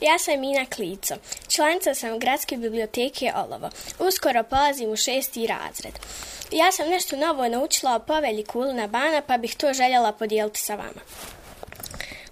Ja sam Mina Klico. Članica sam Gradske biblioteke Olovo. Uskoro polazim u šesti razred. Ja sam nešto novo naučila o povelji Kulina Bana pa bih to željela podijeliti sa vama.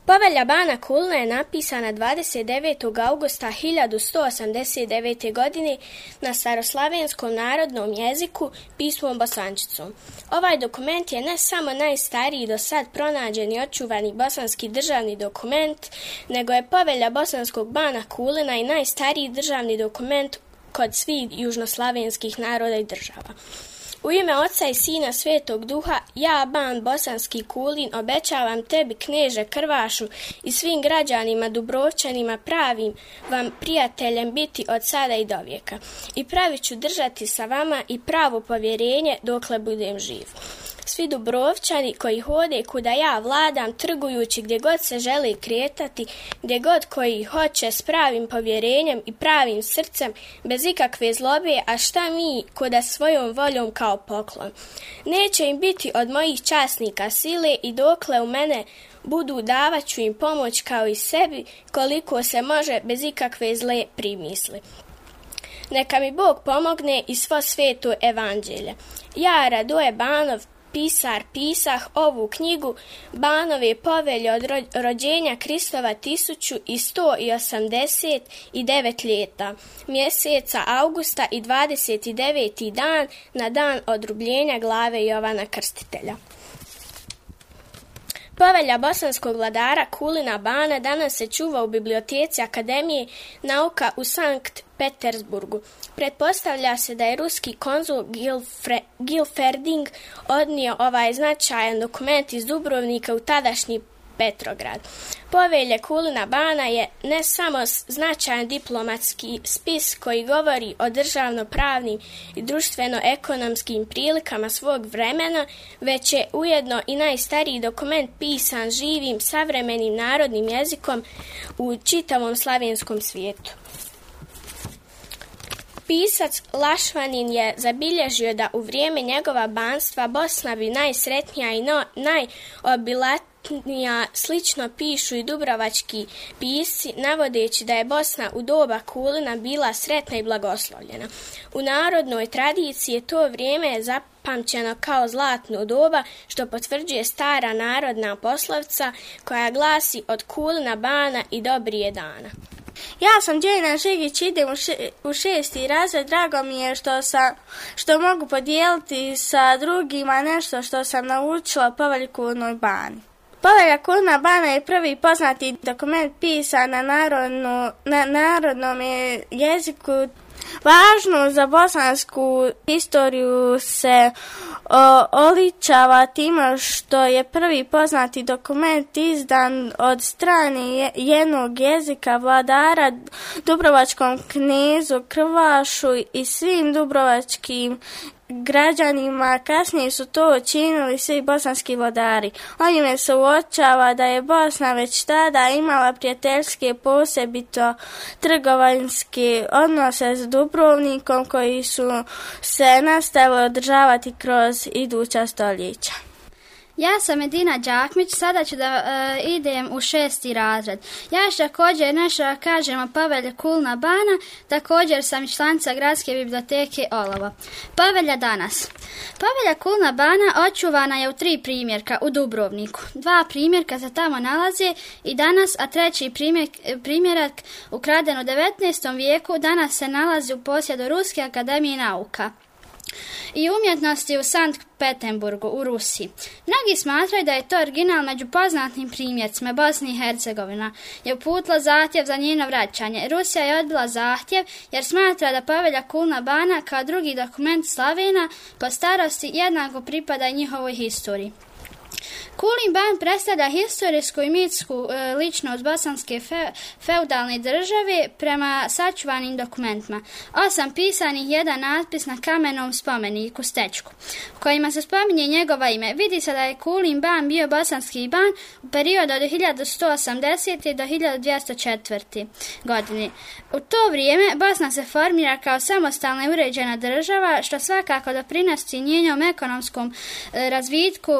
Povelja Bana Kulna je napisana 29. augusta 1189. godine na staroslavenskom narodnom jeziku pismom Bosančicom. Ovaj dokument je ne samo najstariji do sad pronađeni očuvani bosanski državni dokument, nego je povelja bosanskog Bana Kulina i najstariji državni dokument kod svih južnoslavenskih naroda i država. U ime Oca i Sina Svetog Duha, ja, Ban Bosanski Kulin, obećavam tebi, kneže Krvašu, i svim građanima Dubrovčanima pravim vam prijateljem biti od sada i do vijeka. I pravi ću držati sa vama i pravo povjerenje dokle budem živ. Svi Dubrovčani koji hode kuda ja vladam, trgujući gdje god se žele kretati, gdje god koji hoće s pravim povjerenjem i pravim srcem, bez ikakve zlobe, a šta mi kuda svojom voljom kao poklon. Neće im biti od mojih časnika sile i dokle u mene budu davaću im pomoć kao i sebi koliko se može bez ikakve zle primisli. Neka mi Bog pomogne i svo svetu evanđelje. Ja, Radoje Banov, pisar pisah ovu knjigu Banove povelje od rođenja Kristova 1189 ljeta, mjeseca augusta i 29. dan na dan odrubljenja glave Jovana Krstitelja. Povelja bosanskog vladara Kulina Bana danas se čuva u biblioteci Akademije nauka u Sankt Petersburgu. Pretpostavlja se da je ruski konzul Gilfre, Gilferding odnio ovaj značajan dokument iz Dubrovnika u tadašnji Petrograd. Povelje Kulina Bana je ne samo značajan diplomatski spis koji govori o državno-pravnim i društveno-ekonomskim prilikama svog vremena, već je ujedno i najstariji dokument pisan živim savremenim narodnim jezikom u čitavom slavenskom svijetu. Pisac Lašvanin je zabilježio da u vrijeme njegova banstva Bosna bi najsretnija i no, kasnija slično pišu i dubrovački pisci, navodeći da je Bosna u doba Kulina bila sretna i blagoslovljena. U narodnoj tradiciji je to vrijeme je zapamćeno kao zlatno doba, što potvrđuje stara narodna poslovca koja glasi od Kulina bana i dobrije dana. Ja sam Đena Žegić, idem u, šesti razred. Drago mi je što, što mogu podijeliti sa drugima nešto što sam naučila po poveljkunoj bani. Povelja Kurna Bana je prvi poznati dokument pisan na, narodno, na narodnom je jeziku. Važno za bosansku historiju se o, oličava time što je prvi poznati dokument izdan od strane jednog jezika vladara Dubrovačkom knezu Krvašu i svim dubrovačkim građanima, kasnije su to učinili svi bosanski vodari. Oni su uočava da je Bosna već tada imala prijateljske posebito trgovački odnose s Dubrovnikom koji su se nastavili održavati kroz iduća stoljeća. Ja sam Edina Đakmić, sada ću da e, idem u šesti razred. Ja također nešto kažemo kažem Kulna Bana, također sam članca Gradske biblioteke Olovo. Pavelja danas. Pavelja Kulna Bana očuvana je u tri primjerka u Dubrovniku. Dva primjerka se tamo nalaze i danas, a treći primjerak ukraden u 19. vijeku danas se nalazi u posjedu Ruske akademije nauka i umjetnosti u Sankt petenburgu u Rusiji. Mnogi smatraju da je to original među poznatnim primjercima Bosni i Hercegovina je uputila zahtjev za njeno vraćanje. Rusija je odbila zahtjev jer smatra da pavelja Kulna Bana kao drugi dokument Slavina po starosti jednako pripada i njihovoj historiji ban predstavlja historijsku i mitsku e, ličnost bosanske feudalne države prema sačuvanim dokumentima. Osam pisanih, jedan natpis na kamenom spomeniku Stečku, kojima se spominje njegova ime. Vidi se da je Kulin ban bio bosanski ban u periodu od 1180. do 1204. godine. U to vrijeme Bosna se formira kao samostalna i uređena država, što svakako doprinosi njenom ekonomskom e, razvitku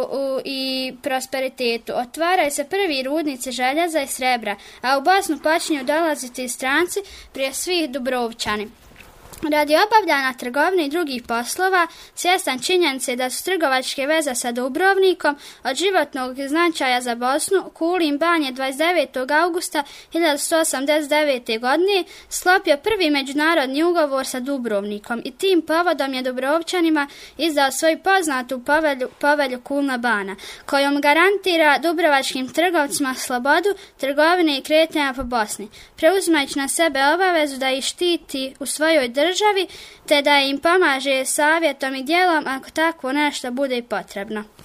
i prosperitetu prosperitetu, otvaraju se prvi rudnici željeza i srebra, a u Bosnu počinju dolaziti i stranci, prije svih Dubrovčani. Radi obavljanja trgovine i drugih poslova, svjestan činjenice da su trgovačke veze sa Dubrovnikom od životnog značaja za Bosnu, Kulin banje 29. augusta 1189. godine slopio prvi međunarodni ugovor sa Dubrovnikom i tim povodom je Dubrovčanima izdao svoju poznatu povelju, povelju Kulna Bana, kojom garantira dubrovačkim trgovcima slobodu, trgovine i kretnja po Bosni, preuzimajući na sebe obavezu da ih štiti u svojoj državi te da im pomaže savjetom i dijelom ako tako nešto bude potrebno.